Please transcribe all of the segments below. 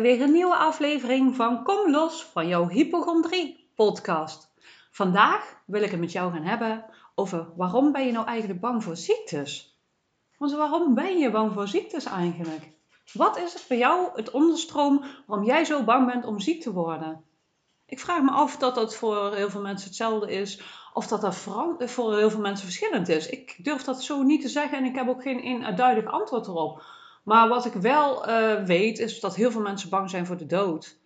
Bij weer een nieuwe aflevering van Kom los van jouw hypochondrie podcast. Vandaag wil ik het met jou gaan hebben over waarom ben je nou eigenlijk bang voor ziektes? Want waarom ben je bang voor ziektes eigenlijk? Wat is het voor jou het onderstroom waarom jij zo bang bent om ziek te worden? Ik vraag me af dat dat voor heel veel mensen hetzelfde is of dat dat voor heel veel mensen verschillend is. Ik durf dat zo niet te zeggen en ik heb ook geen duidelijk antwoord erop. Maar wat ik wel uh, weet, is dat heel veel mensen bang zijn voor de dood.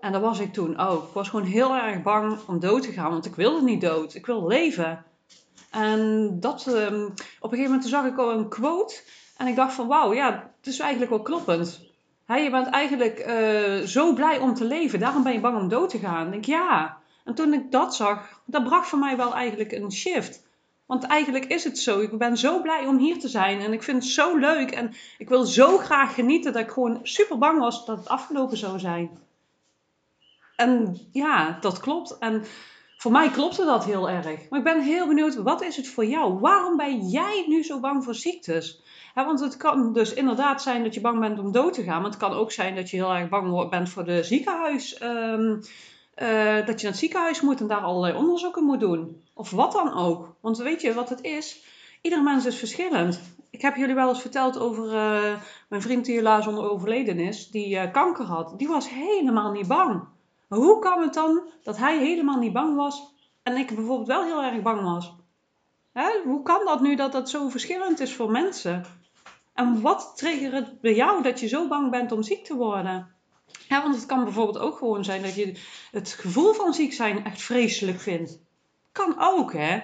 En dat was ik toen ook. Ik was gewoon heel erg bang om dood te gaan, want ik wilde niet dood. Ik wilde leven. En dat, um, op een gegeven moment zag ik al een quote. En ik dacht van, wauw, ja, het is eigenlijk wel kloppend. Je bent eigenlijk uh, zo blij om te leven. Daarom ben je bang om dood te gaan. Ik denk, ja. En toen ik dat zag, dat bracht voor mij wel eigenlijk een shift. Want eigenlijk is het zo. Ik ben zo blij om hier te zijn. En ik vind het zo leuk. En ik wil zo graag genieten dat ik gewoon super bang was dat het afgelopen zou zijn. En ja, dat klopt. En voor mij klopte dat heel erg. Maar ik ben heel benieuwd, wat is het voor jou? Waarom ben jij nu zo bang voor ziektes? want het kan dus inderdaad zijn dat je bang bent om dood te gaan. Maar het kan ook zijn dat je heel erg bang bent voor de ziekenhuis. Um, uh, dat je naar het ziekenhuis moet en daar allerlei onderzoeken moet doen. Of wat dan ook. Want weet je wat het is? Ieder mens is verschillend. Ik heb jullie wel eens verteld over uh, mijn vriend die helaas onder overleden is, die uh, kanker had. Die was helemaal niet bang. Hoe kan het dan dat hij helemaal niet bang was en ik bijvoorbeeld wel heel erg bang was? Hè? Hoe kan dat nu dat dat zo verschillend is voor mensen? En wat triggert het bij jou dat je zo bang bent om ziek te worden? Ja, want het kan bijvoorbeeld ook gewoon zijn dat je het gevoel van ziek zijn echt vreselijk vindt. Kan ook, hè?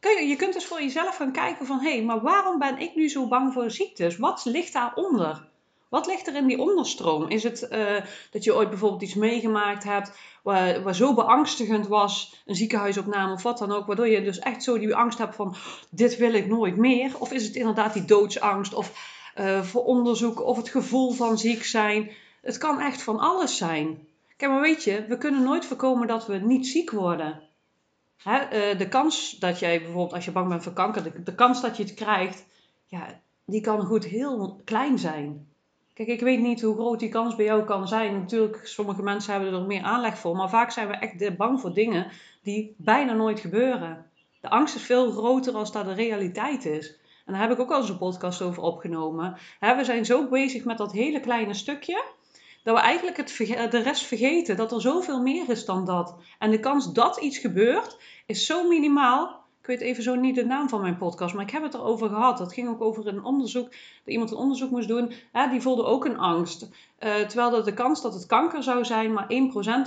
Je kunt dus voor jezelf gaan kijken van, hé, hey, maar waarom ben ik nu zo bang voor ziektes? Wat ligt daaronder? Wat ligt er in die onderstroom? Is het uh, dat je ooit bijvoorbeeld iets meegemaakt hebt waar, zo beangstigend was, een ziekenhuisopname of wat dan ook, waardoor je dus echt zo die angst hebt van, dit wil ik nooit meer? Of is het inderdaad die doodsangst of uh, voor onderzoek of het gevoel van ziek zijn? Het kan echt van alles zijn. Kijk, maar weet je, we kunnen nooit voorkomen dat we niet ziek worden. Hè, uh, de kans dat jij bijvoorbeeld, als je bang bent voor kanker, de, de, kans dat je het krijgt, ja, die kan goed heel klein zijn. Kijk, ik weet niet hoe groot die kans bij jou kan zijn. Natuurlijk, sommige mensen hebben er meer aanleg voor, maar vaak zijn we echt bang voor dingen die bijna nooit gebeuren. De angst is veel groter als dat de realiteit is. En daar heb ik ook al eens een podcast over opgenomen. we zijn zo bezig met dat hele kleine stukje dat we eigenlijk het, de rest vergeten. Dat er zoveel meer is dan dat. En de kans dat iets gebeurt is zo minimaal. Ik weet even zo niet de naam van mijn podcast, maar ik heb het erover gehad. Dat ging ook over een onderzoek, dat iemand een onderzoek moest doen. Die voelde ook een angst. Uh, terwijl dat de kans dat het kanker zou zijn maar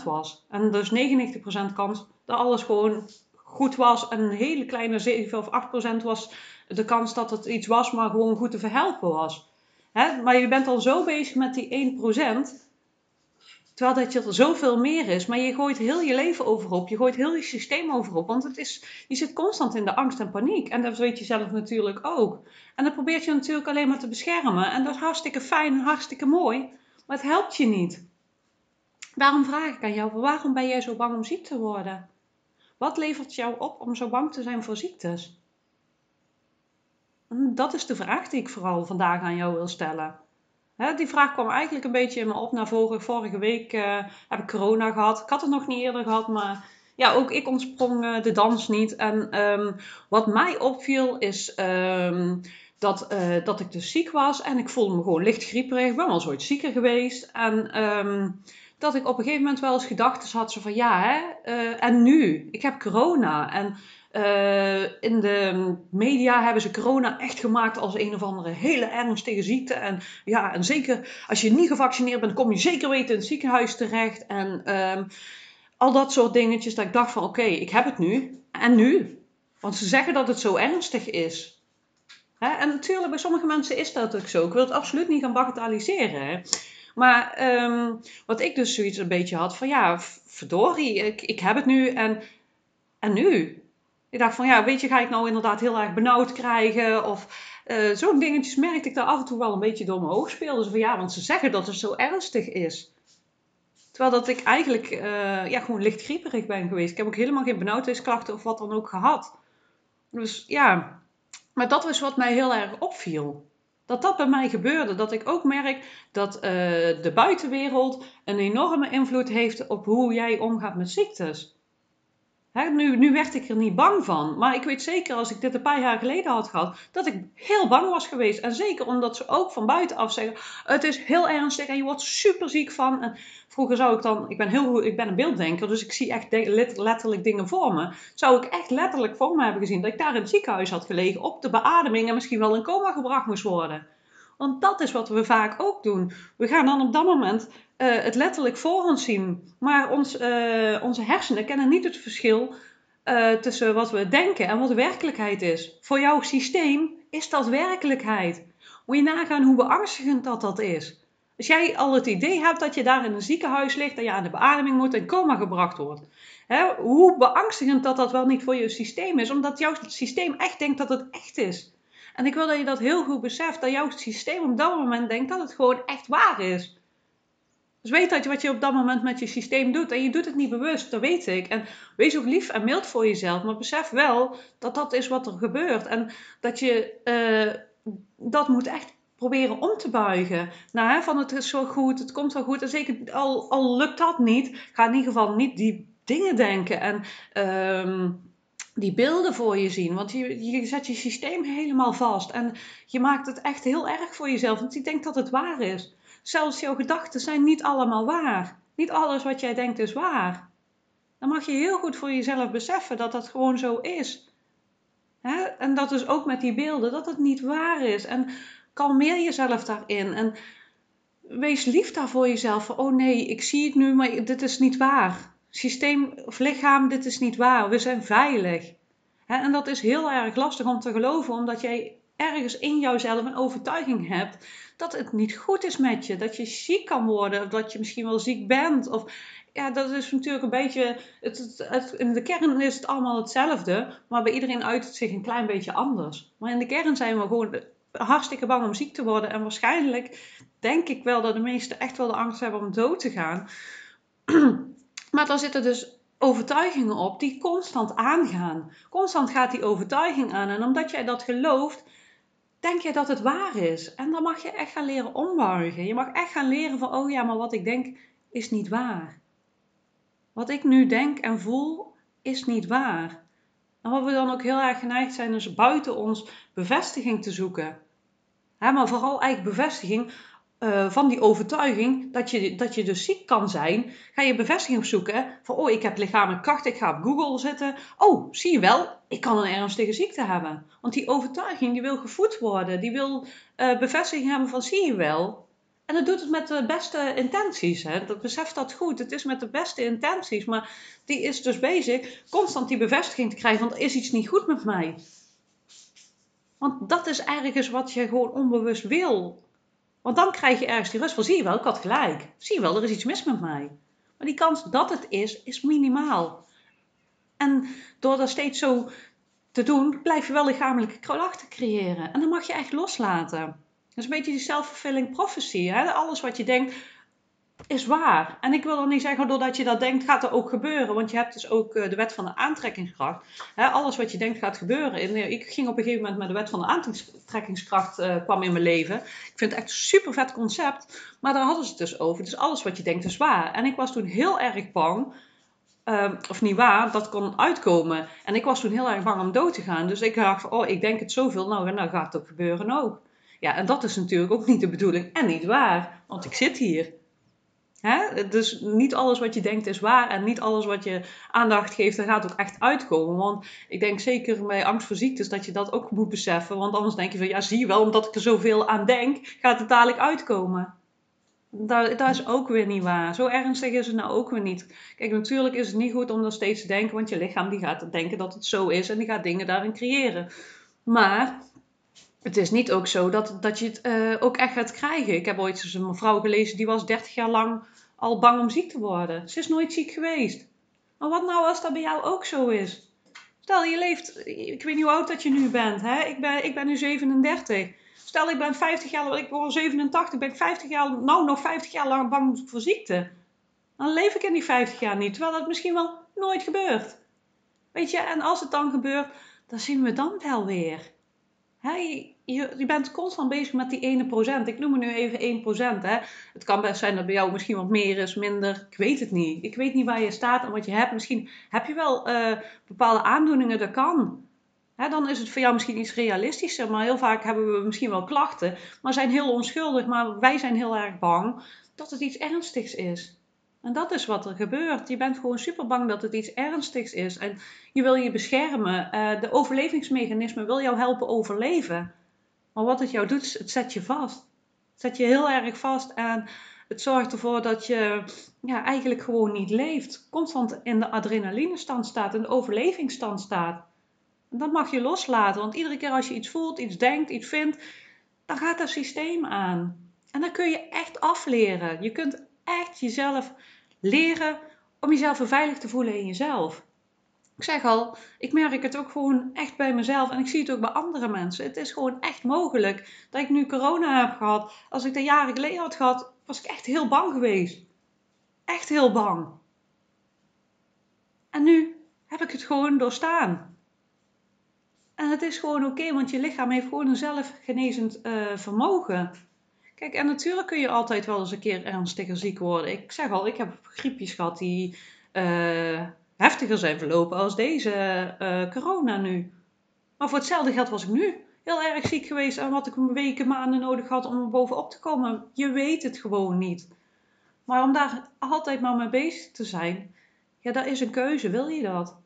1% was. En dus 99% kans dat alles gewoon goed was. En een hele kleine 7 of 8% was de kans dat het iets was, maar gewoon goed te verhelpen was. Hè? Maar je bent al zo bezig met die 1%. Terwijl dat je er zoveel meer is, maar je gooit heel je leven overop. Je gooit heel je systeem overop. Want het is, je zit constant in de angst en paniek. En dat weet je zelf natuurlijk ook. En dat probeert je natuurlijk alleen maar te beschermen. En dat is hartstikke fijn en hartstikke mooi. Maar het helpt je niet. Daarom vraag ik aan jou, waarom ben jij zo bang om ziek te worden? Wat levert jou op om zo bang te zijn voor ziektes? En dat is de vraag die ik vooral vandaag aan jou wil stellen die vraag kwam eigenlijk een beetje in me op na vorige, vorige week uh, heb ik corona gehad. Ik had het nog niet eerder gehad, maar ja, ook ik ontsprong uh, de dans niet. En um, wat mij opviel is um, dat, uh, dat ik dus ziek was en ik voelde me gewoon licht grieperig. Ik ben wel eens ooit zieker geweest. En um, dat ik op een gegeven moment wel eens gedachten had van ja, hè, en nu? Ik heb corona en uh, in de media hebben ze corona echt gemaakt als een of andere hele ernstige ziekte. En ja, en zeker als je niet gevaccineerd bent, kom je zeker weten in het ziekenhuis terecht. En um, al dat soort dingetjes. Dat ik dacht van oké, ik heb het nu. En nu? Want ze zeggen dat het zo ernstig is. Hè? En natuurlijk, bij sommige mensen is dat ook zo. Ik wil het absoluut niet gaan bagatelliseren. Maar um, wat ik dus zoiets een beetje had van ja, verdorie, ik, ik heb het nu en, en nu? Ik dacht van ja, weet je, ga ik nou inderdaad heel erg benauwd krijgen? Of uh, zo'n dingetjes merkte ik daar af en toe wel een beetje door mijn oog speelde. Dus van ja, want ze zeggen dat het zo ernstig is. Terwijl dat ik eigenlijk uh, ja, gewoon licht grieperig ben geweest. Ik heb ook helemaal geen benauwdheidsklachten of wat dan ook gehad. Dus ja, maar dat was wat mij heel erg opviel. Dat dat bij mij gebeurde. Dat ik ook merk dat eh, de buitenwereld een enorme invloed heeft op hoe jij omgaat met ziektes nu, nu werd ik er niet bang van. Maar ik weet zeker als ik dit een paar jaar geleden had gehad, dat ik heel bang was geweest. En zeker omdat ze ook van buitenaf zeggen: het is heel ernstig en je wordt super ziek van. Vroeger zou ik dan, ik ben heel ik ben een beelddenker, dus ik zie echt letterlijk dingen voor me. Zou ik echt letterlijk voor me hebben gezien dat ik daar in het ziekenhuis had gelegen, op de beademing en misschien wel in coma gebracht moest worden. Want dat is wat we vaak ook doen. We gaan dan op dat moment uh, het letterlijk voor ons zien. Maar ons, uh, onze hersenen kennen niet het verschil uh, tussen wat we denken en wat werkelijkheid is. Voor jouw systeem is dat werkelijkheid. Moet je nagaan hoe beangstigend dat dat is. Als jij al het idee hebt dat je daar in een ziekenhuis ligt, dat je aan de beademing moet en coma gebracht wordt. Hè, hoe beangstigend dat dat wel niet voor je systeem is, omdat jouw systeem echt denkt dat het echt is. En ik wil dat je dat heel goed beseft, dat jouw systeem op dat moment denkt dat het gewoon echt waar is. Dus weet dat je wat je op dat moment met je systeem doet. En je doet het niet bewust, dat weet ik. En wees ook lief en mild voor jezelf. Maar besef wel dat dat is wat er gebeurt. En dat je uh, dat moet echt proberen om te buigen. Nou, van het is zo goed, het komt wel goed. En zeker al, al lukt dat niet, ga in ieder geval niet die dingen denken. En uh, die beelden voor je zien. Want je, je zet je systeem helemaal vast. En je maakt het echt heel erg voor jezelf. Want je denkt dat het waar is. Zelfs jouw gedachten zijn niet allemaal waar. Niet alles wat jij denkt is waar. Dan mag je heel goed voor jezelf beseffen dat dat gewoon zo is. En dat is ook met die beelden, dat het niet waar is. En kalmeer jezelf daarin. En wees lief daar voor jezelf. oh nee, ik zie het nu, maar dit is niet waar systeem of lichaam, dit is niet waar. We zijn veilig. en dat is heel erg lastig om te geloven, omdat jij ergens in jouzelf een overtuiging hebt dat het niet goed is met je. Dat je ziek kan worden, of dat je misschien wel ziek bent. Of ja, dat is natuurlijk een beetje. Het, het, in de kern is het allemaal hetzelfde, maar bij iedereen uit het zich een klein beetje anders. Maar in de kern zijn we gewoon hartstikke bang om ziek te worden. En waarschijnlijk denk ik wel dat de meesten echt wel de angst hebben om dood te gaan. Maar dan zitten dus overtuigingen op die constant aangaan. Constant gaat die overtuiging aan. En omdat jij dat gelooft, denk je dat het waar is. En dan mag je echt gaan leren ombuigen. Je mag echt gaan leren van, oh ja, maar wat ik denk is niet waar. Wat ik nu denk en voel is niet waar. En wat we dan ook heel erg geneigd zijn, is buiten ons bevestiging te zoeken. maar vooral eigenlijk bevestiging uh, van die overtuiging dat je, dat je dus ziek kan zijn, ga je bevestiging zoeken van, oh, ik heb lichamelijke kracht, ik ga op Google zitten. Oh, zie je wel, ik kan een ernstige ziekte hebben. Want die overtuiging, die wil gevoed worden, die wil uh, bevestiging hebben van, zie je wel. En dat doet het met de beste intenties. Hè? Dat beseft dat goed. Het is met de beste intenties. Maar die is dus bezig constant die bevestiging te krijgen. Want er is iets niet goed met mij. Want dat is ergens wat je gewoon onbewust wil. Want dan krijg je ergens die rust van, zie je wel, ik had gelijk. Zie je wel, er is iets mis met mij. Maar die kans dat het is, is minimaal. En door dat steeds zo te doen, blijf je wel lichamelijke krachten creëren. En dan mag je echt loslaten. Dat is een beetje die self-fulfilling prophecy. Hè? Alles wat je denkt, is waar. En ik wil dan niet zeggen, doordat je dat denkt, gaat er ook gebeuren. Want je hebt dus ook eh, de wet van de aantrekkingskracht. alles wat je denkt gaat gebeuren. En, ik ging op een gegeven moment met de wet van de aantrekkingskracht uh, kwam in mijn leven. Ik vind het echt een super vet concept. Maar daar hadden ze het dus over. Dus alles wat je denkt is waar. En ik was toen heel erg bang. Ehm, of niet waar, dat kon uitkomen. En ik was toen heel erg bang om dood te gaan. Dus ik dacht oh, ik denk het zoveel. Nou, nou gaat het ook gebeuren ook. Ja, en dat is natuurlijk ook niet de bedoeling. En niet waar. Want ik zit hier. Hè? Dus niet alles wat je denkt is waar en niet alles wat je aandacht geeft, er gaat ook echt uitkomen. Want ik denk zeker bij angst voor ziektes dat je dat ook moet beseffen. Want anders denk je van ja, zie je wel, omdat ik er zoveel aan denk, gaat het dadelijk uitkomen. Dat, dat is ook weer niet waar. Zo ernstig is het nou ook weer niet. Kijk, natuurlijk is het niet goed om dat steeds te denken, want je lichaam die gaat denken dat het zo is en die gaat dingen daarin creëren. Maar het is niet ook zo dat, dat je het uh, ook echt gaat krijgen. Ik heb ooit een mevrouw gelezen die was 30 jaar lang al bang om ziek te worden. Ze is nooit ziek geweest. Maar wat nou als dat bij jou ook zo is? Stel, je leeft, ik weet niet hoe oud dat je nu bent. Hè? Ik, ben, ik ben nu 37. Stel, ik ben 50 jaar, ik word 87, ben ik 50 jaar, nou nog 50 jaar lang bang voor ziekte. Dan leef ik in die 50 jaar niet, terwijl dat misschien wel nooit gebeurt. Weet je, en als het dan gebeurt, dan zien we dan wel weer. Hey, je, je bent constant bezig met die ene procent. Ik noem het nu even 1 procent. Hè. Het kan best zijn dat bij jou misschien wat meer is, minder. Ik weet het niet. Ik weet niet waar je staat en wat je hebt. Misschien heb je wel uh, bepaalde aandoeningen, dat kan. Hè, dan is het voor jou misschien iets realistischer. Maar heel vaak hebben we misschien wel klachten, maar zijn heel onschuldig. Maar wij zijn heel erg bang dat het iets ernstigs is. En dat is wat er gebeurt. Je bent gewoon super bang dat het iets ernstigs is. En je wil je beschermen. Uh, de overlevingsmechanisme wil jou helpen overleven. Maar wat het jou doet, het zet je vast. Het zet je heel erg vast en het zorgt ervoor dat je ja, eigenlijk gewoon niet leeft. Constant in de adrenalinestand staat, in de overlevingsstand staat. Dat mag je loslaten, want iedere keer als je iets voelt, iets denkt, iets vindt, dan gaat dat systeem aan. En dan kun je echt afleren. Je kunt echt jezelf leren om jezelf veilig te voelen in jezelf. Ik zeg al, ik merk het ook gewoon echt bij mezelf en ik zie het ook bij andere mensen. Het is gewoon echt mogelijk dat ik nu corona heb gehad. Als ik dat jaren geleden had gehad, was ik echt heel bang geweest. Echt heel bang. En nu heb ik het gewoon doorstaan. En het is gewoon oké, want je lichaam heeft gewoon een zelfgenezend uh, vermogen. Kijk, en natuurlijk kun je altijd wel eens een keer ernstiger ziek worden. Ik zeg al, ik heb griepjes gehad die uh, heftiger zijn verlopen als deze uh, corona nu. Maar voor hetzelfde geld was ik nu heel erg ziek geweest en had ik een weken, maanden nodig gehad om er bovenop te komen. Je weet het gewoon niet. Maar om daar altijd maar mee bezig te zijn, ja, dat is een keuze. Wil je dat?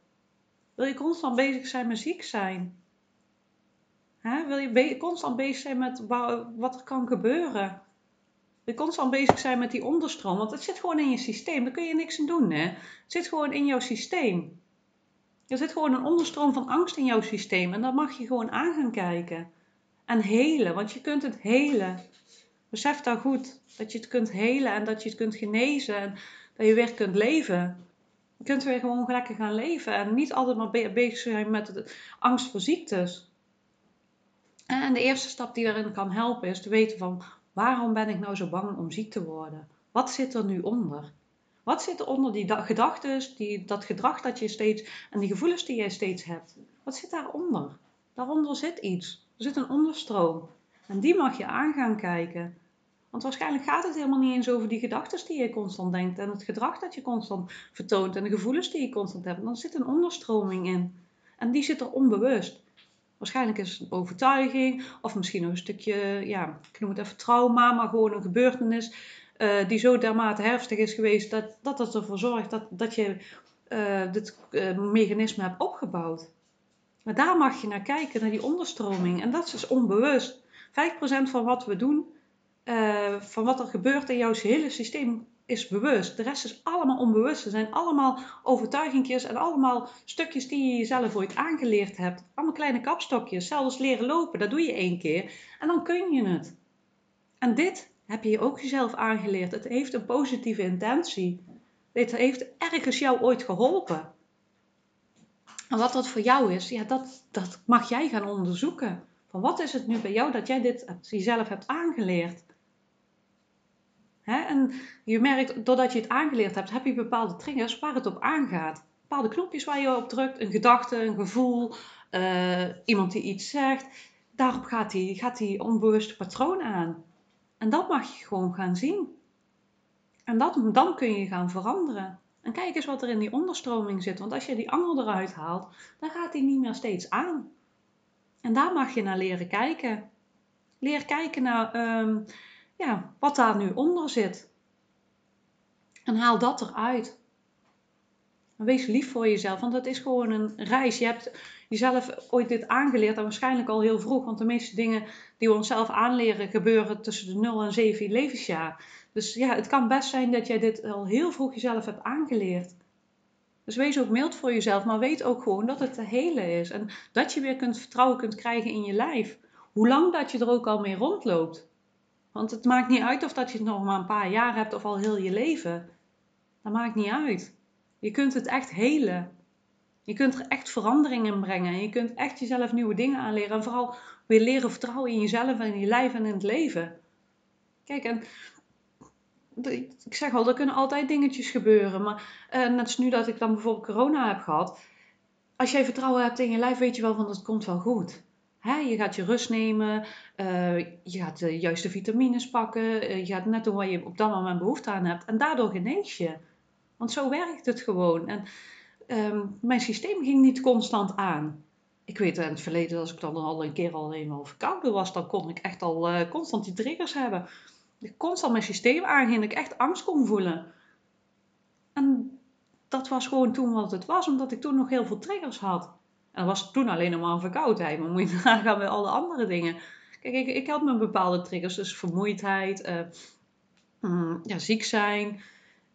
Wil je constant bezig zijn met ziek zijn? Wil je constant bezig zijn met wat er kan gebeuren? Je constant bezig zijn met die onderstroom? Want het zit gewoon in je systeem. Daar kun je niks aan doen. Hè? Het zit gewoon in jouw systeem. Er zit gewoon een onderstroom van angst in jouw systeem. En daar mag je gewoon aan gaan kijken. En helen, want je kunt het helen. Besef daar goed dat je het kunt helen en dat je het kunt genezen. En dat je weer kunt leven. Je kunt weer gewoon lekker gaan leven. En niet altijd maar bezig zijn met de angst voor ziektes. En de eerste stap die daarin kan helpen is te weten van waarom ben ik nou zo bang om ziek te worden? Wat zit er nu onder? Wat zit er onder die gedachten, die, dat gedrag dat je steeds en die gevoelens die je steeds hebt? Wat zit daaronder? Daaronder zit iets. Er zit een onderstroom. En die mag je aan gaan kijken. Want waarschijnlijk gaat het helemaal niet eens over die gedachten die je constant denkt en het gedrag dat je constant vertoont en de gevoelens die je constant hebt. Dan zit een onderstroming in. En die zit er onbewust. Waarschijnlijk is het een overtuiging of misschien een stukje, ja, ik noem het even trauma, maar gewoon een gebeurtenis uh, die zo dermate herfstig is geweest dat, dat ervoor zorgt dat, dat je uh, dit uh, mechanisme hebt opgebouwd. Maar daar mag je naar kijken, naar die onderstroming. En dat is dus onbewust. 5% van wat we doen, van wat er gebeurt in jouw hele systeem, is bewust. De rest is allemaal onbewust. Er zijn allemaal overtuigingjes en allemaal stukjes die je jezelf ooit aangeleerd hebt. Allemaal kleine kapstokjes. Zelfs leren lopen, dat doe je één keer. En dan kun je het. En dit heb je ook jezelf aangeleerd. Het heeft een positieve intentie. Dit heeft ergens jou ooit geholpen. En wat dat voor jou is, ja, dat, dat mag jij gaan onderzoeken. Van wat is het nu bij jou dat jij dit jezelf hebt aangeleerd? Hè? En je merkt, doordat je het aangeleerd hebt, heb je bepaalde triggers waar het op aangaat. Bepaalde knopjes waar je op drukt, een gedachte, een gevoel, uh, iemand die iets zegt. Daarop gaat die, gaat onbewuste patroon aan. En dat mag je gewoon gaan zien. En dat, dan kun je gaan veranderen. En kijk eens wat er in die onderstroming zit. Want als je die angel eruit haalt, dan gaat die niet meer steeds aan. En daar mag je naar leren kijken. Leer kijken naar um, ja, wat daar nu onder zit. En haal dat eruit. En wees lief voor jezelf, want het is gewoon een reis. Je hebt jezelf ooit dit aangeleerd en waarschijnlijk al heel vroeg, want de meeste dingen die we onszelf aanleren gebeuren tussen de 0 en 7 levensjaar. Dus ja, het kan best zijn dat jij dit al heel vroeg jezelf hebt aangeleerd. Dus wees ook mild voor jezelf, maar weet ook gewoon dat het te hele is. En dat je weer kunt vertrouwen kunt krijgen in je lijf. Hoe lang dat je er ook al mee rondloopt. Want het maakt niet uit of dat je het nog maar een paar jaar hebt of al heel je leven. Dat maakt niet uit. Je kunt het echt helen. Je kunt er echt verandering in brengen. En je kunt echt jezelf nieuwe dingen aanleren. En vooral weer leren vertrouwen in jezelf en in je lijf en in het leven. Kijk, en ik zeg al, er kunnen altijd dingetjes gebeuren. Maar uh, net als nu dat ik dan bijvoorbeeld corona heb gehad. Als jij vertrouwen hebt in je lijf, weet je wel van dat komt wel goed. Je gaat je rust nemen, uh, je gaat de juiste vitamines pakken, uh, je gaat net doen waar je op dat moment behoefte aan hebt. En daardoor genees je. Want zo werkt het gewoon. En um, mijn systeem ging niet constant aan. Ik weet in het verleden, als ik dan al een keer al eenmaal verkouden was, dan kon ik echt al uh, constant die triggers hebben. Ik constant mijn systeem aanging, dat ik echt angst kon voelen. En dat was gewoon toen wat het was, omdat ik toen nog heel veel triggers had. Dat was toen alleen nog maar verkoudheid, maar moet je nagaan met alle andere dingen. Kijk, ik, ik had mijn bepaalde triggers, dus vermoeidheid, uh, mm, ja, ziek zijn,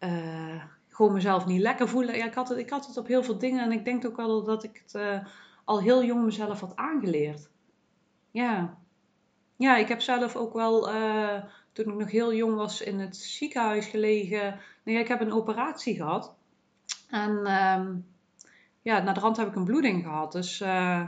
uh, gewoon mezelf niet lekker voelen. Ja, ik, had het, ik had het op heel veel dingen en ik denk ook wel dat ik het uh, al heel jong mezelf had aangeleerd. Ja. Ja, ik heb zelf ook wel, toen ik nog heel jong was, in het ziekenhuis gelegen. Nee, ik heb een operatie gehad. En ehm, ja, na de rand heb ik een bloeding gehad. Dus uh,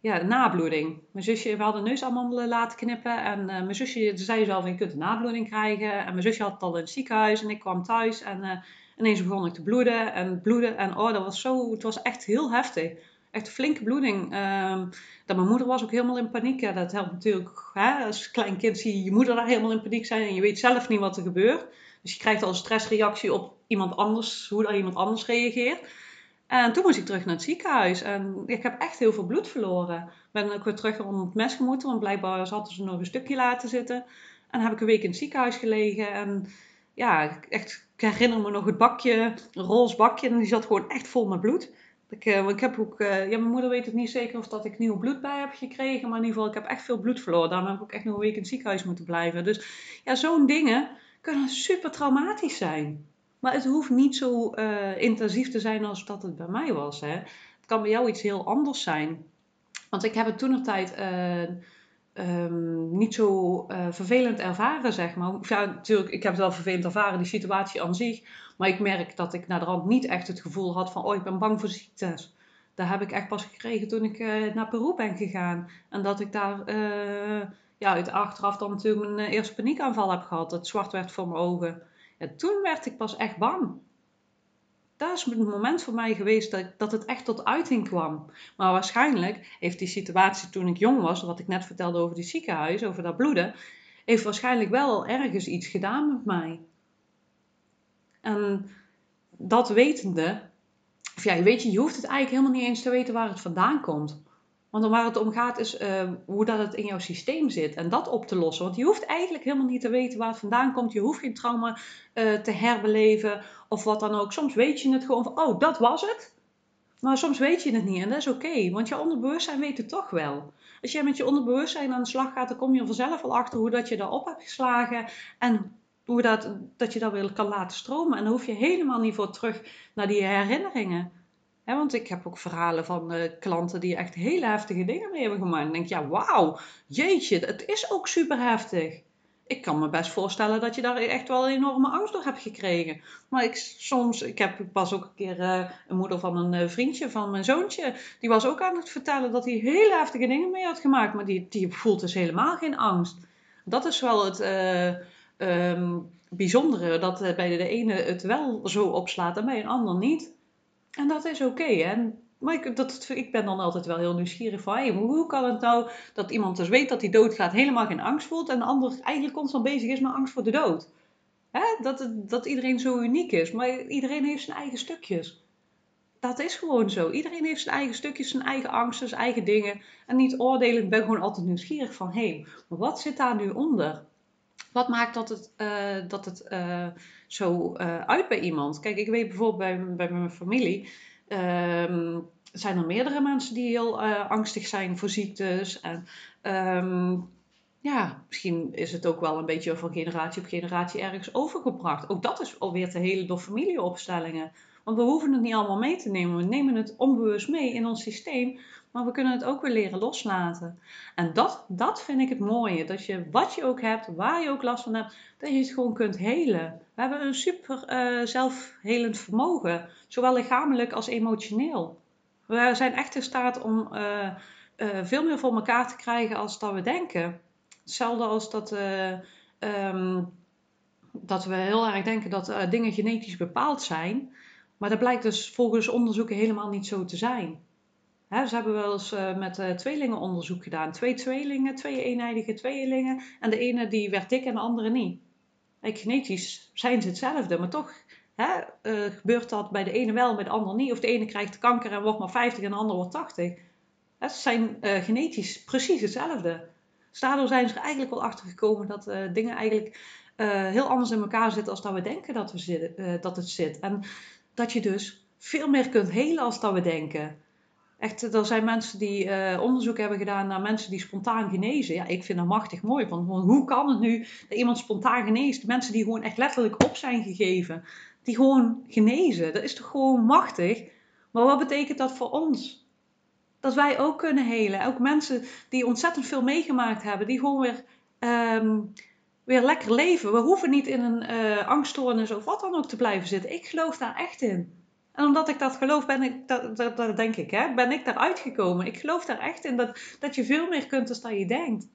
ja, nabloeding. Mijn zusje, we hadden neusallemaal laten knippen. En uh, mijn zusje zei zelf, je kunt een nabloeding krijgen. En mijn zusje had het al in het ziekenhuis. En ik kwam thuis en uh, ineens begon ik te bloeden en bloeden. En oh, dat was zo, het was echt heel heftig. Echt flinke bloeding. Um, dat mijn moeder was ook helemaal in paniek. Ja, dat helpt natuurlijk. Hè? Als klein kind zie je je moeder daar helemaal in paniek zijn. En je weet zelf niet wat er gebeurt. Dus je krijgt al een stressreactie op iemand anders, hoe dan iemand anders reageert. En toen moest ik terug naar het ziekenhuis. En ik heb echt heel veel bloed verloren. Ben ook weer terug onder het mes gemoeten, want blijkbaar hadden ze nog een stukje laten zitten. En heb ik een week in het ziekenhuis gelegen. En ja, echt, ik herinner me nog het bakje, een roze bakje. En die zat gewoon echt vol met bloed. Ik, uh, ik heb ook, uh, ja, mijn moeder weet het niet zeker of dat ik nieuw bloed bij heb gekregen. Maar in ieder geval, ik heb echt veel bloed verloren. Daarom heb ik ook echt nog een week in het ziekenhuis moeten blijven. Dus ja, zo'n dingen kunnen super traumatisch zijn. Maar het hoeft niet zo uh, intensief te zijn als dat het bij mij was. Hè. Het kan bij jou iets heel anders zijn. Want ik heb het toen nog tijd uh, um, niet zo uh, vervelend ervaren, zeg maar. Natuurlijk, ik heb het wel vervelend ervaren, die situatie aan zich. Maar ik merk dat ik naar de rand niet echt het gevoel had van... oh, ik ben bang voor ziektes. Dat heb ik echt pas gekregen toen ik naar Peru ben gegaan. En dat ik daar ja, uit achteraf dan natuurlijk mijn eerste paniekaanval heb gehad. Het zwart werd voor mijn ogen. Ja, toen werd ik pas echt bang. Dat is het moment voor mij geweest dat, dat het echt tot uiting kwam. Maar waarschijnlijk heeft die situatie toen ik jong was, wat ik net vertelde over die ziekenhuis, over dat bloeden, heeft waarschijnlijk wel ergens iets gedaan met mij. En dat wetende, of ja, weet je, je hoeft het eigenlijk helemaal niet eens te weten waar het vandaan komt. Want waar het om gaat is uh, hoe dat het in jouw systeem zit en dat op te lossen. Want je hoeft eigenlijk helemaal niet te weten waar het vandaan komt. Je hoeft geen trauma uh, te herbeleven of wat dan ook. Soms weet je het gewoon van, oh, dat was het. Maar soms weet je het niet en dat is oké. Want je onderbewustzijn weet het toch wel. Als jij met je onderbewustzijn aan de slag gaat, dan kom je vanzelf al achter hoe dat je daarop hebt geslagen. En hoe dat, dat je dat weer kan laten stromen. En dan hoef je helemaal niet voor terug naar die herinneringen want ik heb ook verhalen van uh, klanten die echt hele heftige dingen mee hebben gemaakt. En denk ja, wauw, jeetje, het is ook super heftig. Ik kan me best voorstellen dat je daar echt wel enorme angst door hebt gekregen. Maar ik, soms, ik heb pas ook een keer uh, een moeder van een uh, vriendje van mijn zoontje. Die was ook aan het vertellen dat hij hele heftige dingen mee had gemaakt. Maar die, die voelt dus helemaal geen angst. Dat is wel het um, bijzondere. Dat bij de ene het wel zo opslaat en bij een ander niet. En dat is oké. Maar ik, dat, ik ben dan altijd wel heel nieuwsgierig van, hoe kan het nou dat iemand dus weet dat hij doodgaat, helemaal geen angst voelt en de ander eigenlijk constant bezig is met angst voor de dood? Hè? Dat, dat iedereen zo uniek is, maar iedereen heeft zijn eigen stukjes. Dat is gewoon zo. Iedereen heeft zijn eigen stukjes, zijn eigen angsten, zijn eigen dingen. En niet oordelend, ik ben gewoon altijd nieuwsgierig van, hé, wat zit daar nu onder? Wat maakt dat het, uh, dat het uh, zo uh, uit bij iemand? Kijk, ik weet bijvoorbeeld bij, bij mijn familie. Um, zijn er meerdere mensen die heel angstig zijn voor ziektes. En um, ja, misschien is het ook wel een beetje van generatie op generatie ergens overgebracht. Ook dat is alweer te hele door familieopstellingen. Want we hoeven het niet allemaal mee te nemen. We nemen het onbewust mee in ons systeem. Maar we kunnen het ook weer leren loslaten. En dat, dat vind ik het mooie. Dat je wat je ook hebt, waar je ook last van hebt, dat je het gewoon kunt helen. We hebben een super uh, zelfhelend vermogen. Zowel lichamelijk als emotioneel. We zijn echt in staat om uh, uh, veel meer voor elkaar te krijgen als dat we denken. Hetzelfde als dat, um, dat we heel erg denken dat dingen genetisch bepaald zijn. Maar dat blijkt dus volgens onderzoeken helemaal niet zo te zijn. Ze hebben wel eens uh, met uh, tweelingen onderzoek gedaan. Twee tweelingen, twee eenijdige tweelingen. En de ene die werd dik en de andere niet. genetisch zijn ze hetzelfde, maar toch uh, gebeurt dat bij de ene wel, bij de ander niet. Of de ene krijgt kanker en wordt maar 50 en de ander wordt 80. Hè, ze zijn genetisch precies hetzelfde. Dus daardoor zijn ze er eigenlijk wel achter gekomen dat dingen eigenlijk heel anders in elkaar zitten als dat we denken dat, we zitten, dat het zit. En dat je dus veel meer kunt helen als dat we denken. Echt, er zijn mensen die uh, onderzoek hebben gedaan naar mensen die spontaan genezen. Ja, ik vind dat machtig mooi. Want hoe kan het nu dat iemand spontaan geneest? Mensen die gewoon echt letterlijk op zijn gegeven. Die gewoon genezen. Dat is toch gewoon machtig? Maar wat betekent dat voor ons? Dat wij ook kunnen helen. Ook mensen die ontzettend veel meegemaakt hebben. Die gewoon weer, um, weer lekker leven. We hoeven niet in een uh, angststoornis of wat dan ook te blijven zitten. Ik geloof daar echt in. En omdat ik dat geloof, ben ik, dat, dat denk ik, hè, ben ik daaruit gekomen. Ik geloof daar echt in dat, dat je veel meer kunt dan je denkt.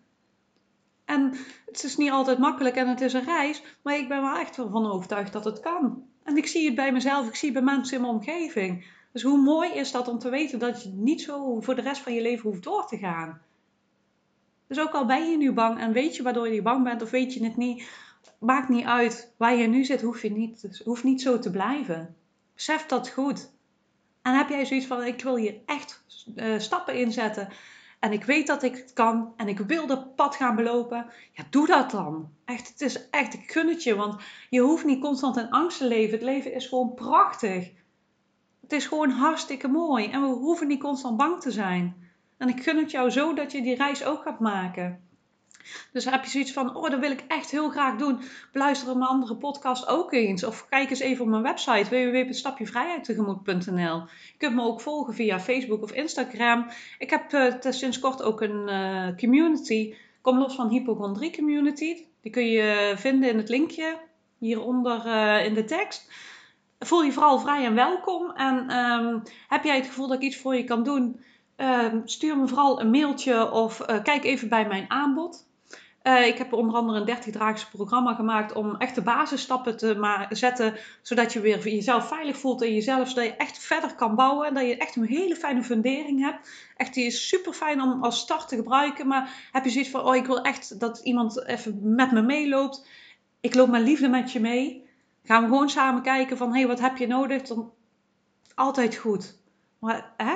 En het is niet altijd makkelijk en het is een reis, maar ik ben wel echt van overtuigd dat het kan. En ik zie het bij mezelf, ik zie het bij mensen in mijn omgeving. Dus hoe mooi is dat om te weten dat je niet zo voor de rest van je leven hoeft door te gaan. Dus ook al ben je nu bang en weet je waardoor je bang bent of weet je het niet, maakt niet uit waar je nu zit, hoef je niet, hoeft niet zo te blijven. Besef dat goed. En heb jij zoiets van: ik wil hier echt uh, stappen inzetten. En ik weet dat ik het kan. En ik wil dat pad gaan belopen. Ja, doe dat dan. Echt, het is echt, ik gun het je. Want je hoeft niet constant in angst te leven. Het leven is gewoon prachtig. Het is gewoon hartstikke mooi. En we hoeven niet constant bang te zijn. En ik gun het jou zo dat je die reis ook gaat maken. Dus heb je zoiets van, oh, dat wil ik echt heel graag doen. Beluister mijn andere podcast ook eens. Of kijk eens even op mijn website www.stapjevrijheidtegemoet.nl. Je kunt me ook volgen via Facebook of Instagram. Ik heb uh, sinds kort ook een uh, community. Kom los van hypochondrie community. Die kun je vinden in het linkje hieronder uh, in de tekst. Voel je vooral vrij en welkom. En um, heb jij het gevoel dat ik iets voor je kan doen? Uh, stuur me vooral een mailtje of uh, kijk even bij mijn aanbod. Uh, ik heb onder andere een 30-dagse programma gemaakt om echt de basisstappen te zetten, zodat je weer jezelf veilig voelt in jezelf, zodat je echt verder kan bouwen en dat je echt een hele fijne fundering hebt. Echt, die is super fijn om als start te gebruiken, maar heb je zoiets van, oh ik wil echt dat iemand even met me meeloopt. Ik loop mijn liefde met je mee. Gaan we gewoon samen kijken van, hé, hey, wat heb je nodig? Dan altijd goed.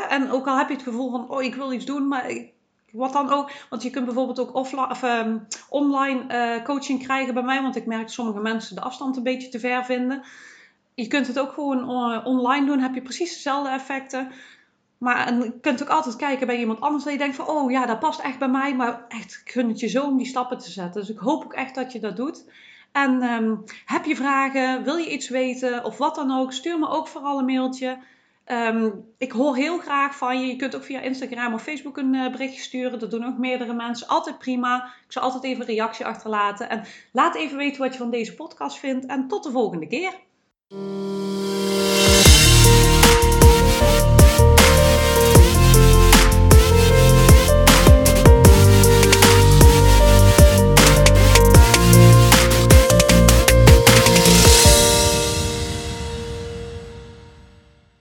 En ook al heb je het gevoel van, oh ik wil iets doen, maar wat dan ook. Want je kunt bijvoorbeeld ook of, um, online uh, coaching krijgen bij mij. Want ik merk dat sommige mensen de afstand een beetje te ver vinden. Je kunt het ook gewoon uh, online doen. Heb je precies dezelfde effecten. Maar je kunt ook altijd kijken bij iemand anders. Dat je denkt van, oh ja, dat past echt bij mij. Maar echt, ik gun het je zo om die stappen te zetten. Dus ik hoop ook echt dat je dat doet. En um, heb je vragen? Wil je iets weten? Of wat dan ook? Stuur me ook vooral een mailtje. Um, ik hoor heel graag van je. Je kunt ook via Instagram of Facebook een uh, berichtje sturen. Dat doen ook meerdere mensen. Altijd prima. Ik zal altijd even een reactie achterlaten. En laat even weten wat je van deze podcast vindt. En tot de volgende keer.